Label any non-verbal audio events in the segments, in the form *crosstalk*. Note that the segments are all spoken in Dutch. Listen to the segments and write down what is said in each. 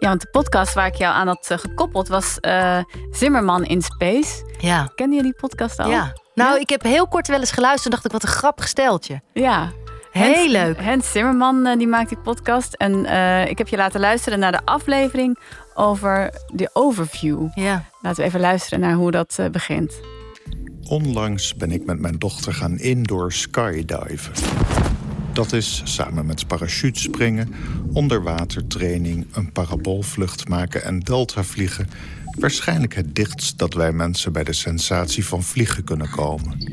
Ja, want de podcast waar ik jou aan had eh, gekoppeld was uh, Zimmerman in Space. Ja. Kende je die podcast al? Ja. Nou, ik heb heel kort wel eens geluisterd en dacht ik, wat een grappig steltje. Ja. Heel leuk. Hens Zimmerman uh, die maakt die podcast. En ik heb je laten luisteren naar de aflevering over de overview. Ja. Laten we even luisteren naar hoe dat begint. Onlangs ben ik met mijn dochter gaan indoor skydiven. Dat is samen met parachutespringen, onderwatertraining, een paraboolvlucht maken en deltavliegen waarschijnlijk het dichtst dat wij mensen bij de sensatie van vliegen kunnen komen.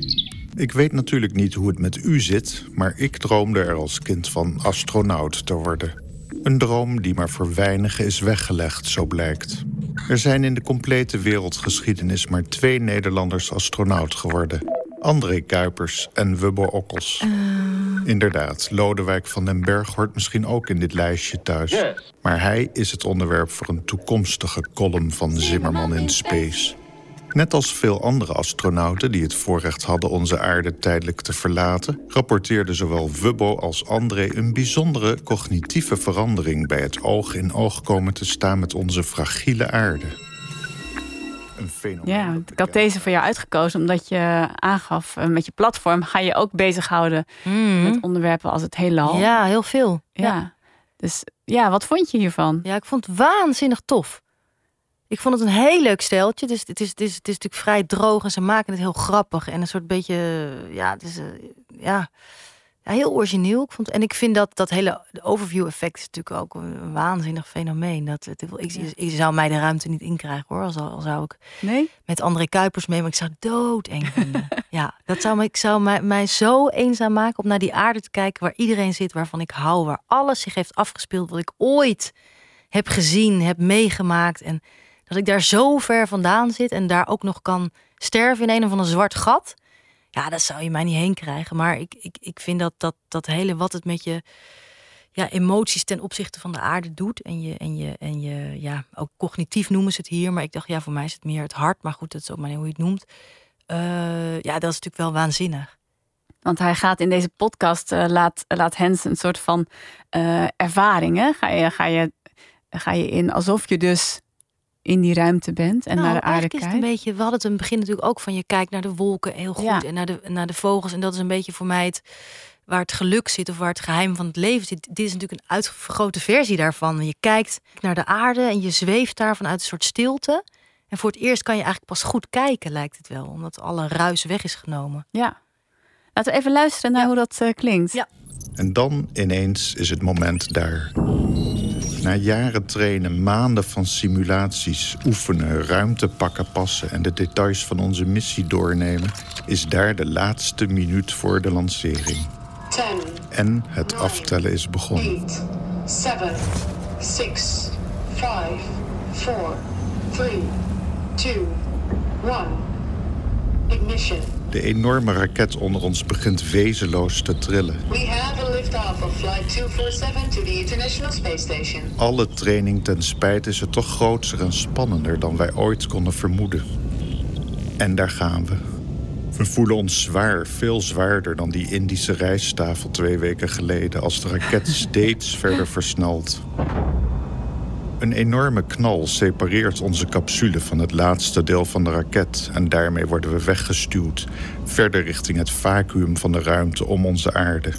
Ik weet natuurlijk niet hoe het met u zit, maar ik droomde er als kind van astronaut te worden. Een droom die maar voor weinigen is weggelegd, zo blijkt. Er zijn in de complete wereldgeschiedenis maar twee Nederlanders astronaut geworden. André Kuipers en Wubbo Okkels. Uh... Inderdaad, Lodewijk van den Berg hoort misschien ook in dit lijstje thuis. Maar hij is het onderwerp voor een toekomstige column van Zimmerman in Space. Net als veel andere astronauten die het voorrecht hadden onze aarde tijdelijk te verlaten, rapporteerden zowel Wubbo als André een bijzondere cognitieve verandering bij het oog in oog komen te staan met onze fragiele aarde. Fenomeen. Ja, ik had deze voor jou uitgekozen omdat je aangaf eh, met je platform ga je ook bezighouden mm. met onderwerpen als het heelal. Ja, heel veel. Ja. ja. Dus ja, wat vond je hiervan? Ja, ik vond het waanzinnig tof. Ik vond het een heel leuk steltje. Dus het is, het is, het is natuurlijk vrij droog en ze maken het heel grappig. En een soort beetje, ja, het is, uh, ja, ja, heel origineel. Ik vond, en ik vind dat dat hele overview effect is natuurlijk ook een, waanzinnig fenomeen. Dat, het, ik, ik, zou mij de ruimte niet inkrijgen hoor. Als, al zou ik nee? met André Kuipers mee, maar ik zou doodeng vinden. *laughs* ja, dat zou, ik zou mij, mij zo eenzaam maken om naar die aarde te kijken waar iedereen zit, waarvan ik hou, waar alles zich heeft afgespeeld wat ik ooit heb gezien, heb meegemaakt. En dat ik daar zo ver vandaan zit en daar ook nog kan sterven in een of ander zwart gat. Ja, dat zou je mij niet heen krijgen. Maar ik, ik, ik vind dat, dat dat hele wat het met je ja, emoties ten opzichte van de aarde doet. En je, en je, en je ja, ook cognitief noemen ze het hier. Maar ik dacht, ja, voor mij is het meer het hart. Maar goed, dat is ook maar hoe je het noemt. Uh, ja, dat is natuurlijk wel waanzinnig. Want hij gaat in deze podcast, uh, laat, laat Hens een soort van uh, ervaringen. Ga je, ga, je, ga je in alsof je dus in die ruimte bent en nou, naar de aarde kijkt. een beetje, we hadden het in het begin natuurlijk ook van je kijkt naar de wolken heel goed en naar de, naar de vogels. En dat is een beetje voor mij het, waar het geluk zit of waar het geheim van het leven zit. Dit is natuurlijk een uitvergrote versie daarvan. Je kijkt naar de aarde en je zweeft daar vanuit een soort stilte. En voor het eerst kan je eigenlijk pas goed kijken, lijkt het wel, omdat alle ruis weg is genomen. Ja. Laten we even luisteren naar hoe dat uh, klinkt. Ja. En dan ineens is het moment daar. Na jaren trainen, maanden van simulaties, oefenen, ruimte pakken, passen en de details van onze missie doornemen, is daar de laatste minuut voor de lancering. Ten, en het aftellen is begonnen. 7, 6, 5, 4, 3, 2, 1. Ignition. De enorme raket onder ons begint wezenloos te trillen. We have a lift-off of flight 247 to the International Space Station. Alle training ten spijt is het toch groter en spannender dan wij ooit konden vermoeden. En daar gaan we. We voelen ons zwaar, veel zwaarder dan die Indische rijsttafel twee weken geleden, als de raket *laughs* steeds verder versnelt. Een enorme knal separeert onze capsule van het laatste deel van de raket en daarmee worden we weggestuwd, verder richting het vacuüm van de ruimte om onze aarde.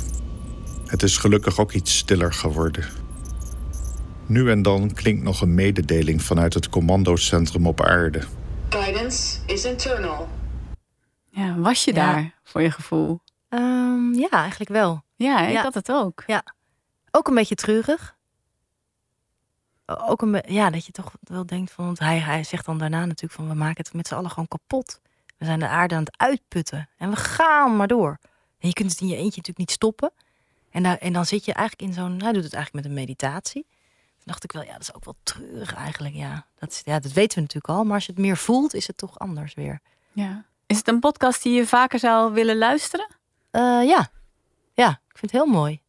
Het is gelukkig ook iets stiller geworden. Nu en dan klinkt nog een mededeling vanuit het commandocentrum op aarde. Guidance is internal. Ja, was je Ja. daar voor je gevoel? Ehm, ja, eigenlijk wel. Ja, ik Ja. had het ook. Ja. Ook een beetje treurig. Ook een ja, dat je toch wel denkt van, want hij, hij zegt dan daarna natuurlijk van, we maken het met z'n allen gewoon kapot. We zijn de aarde aan het uitputten en we gaan maar door. En je kunt het in je eentje natuurlijk niet stoppen. En, daar, en dan zit je eigenlijk in zo'n, hij doet het eigenlijk met een meditatie. Toen dacht ik wel, ja, dat is ook wel treurig eigenlijk. Ja, dat, is, ja, dat weten we natuurlijk al, maar als je het meer voelt, is het toch anders weer. Ja. Is het een podcast die je vaker zou willen luisteren? Eh, ja. ja, ik vind het heel mooi.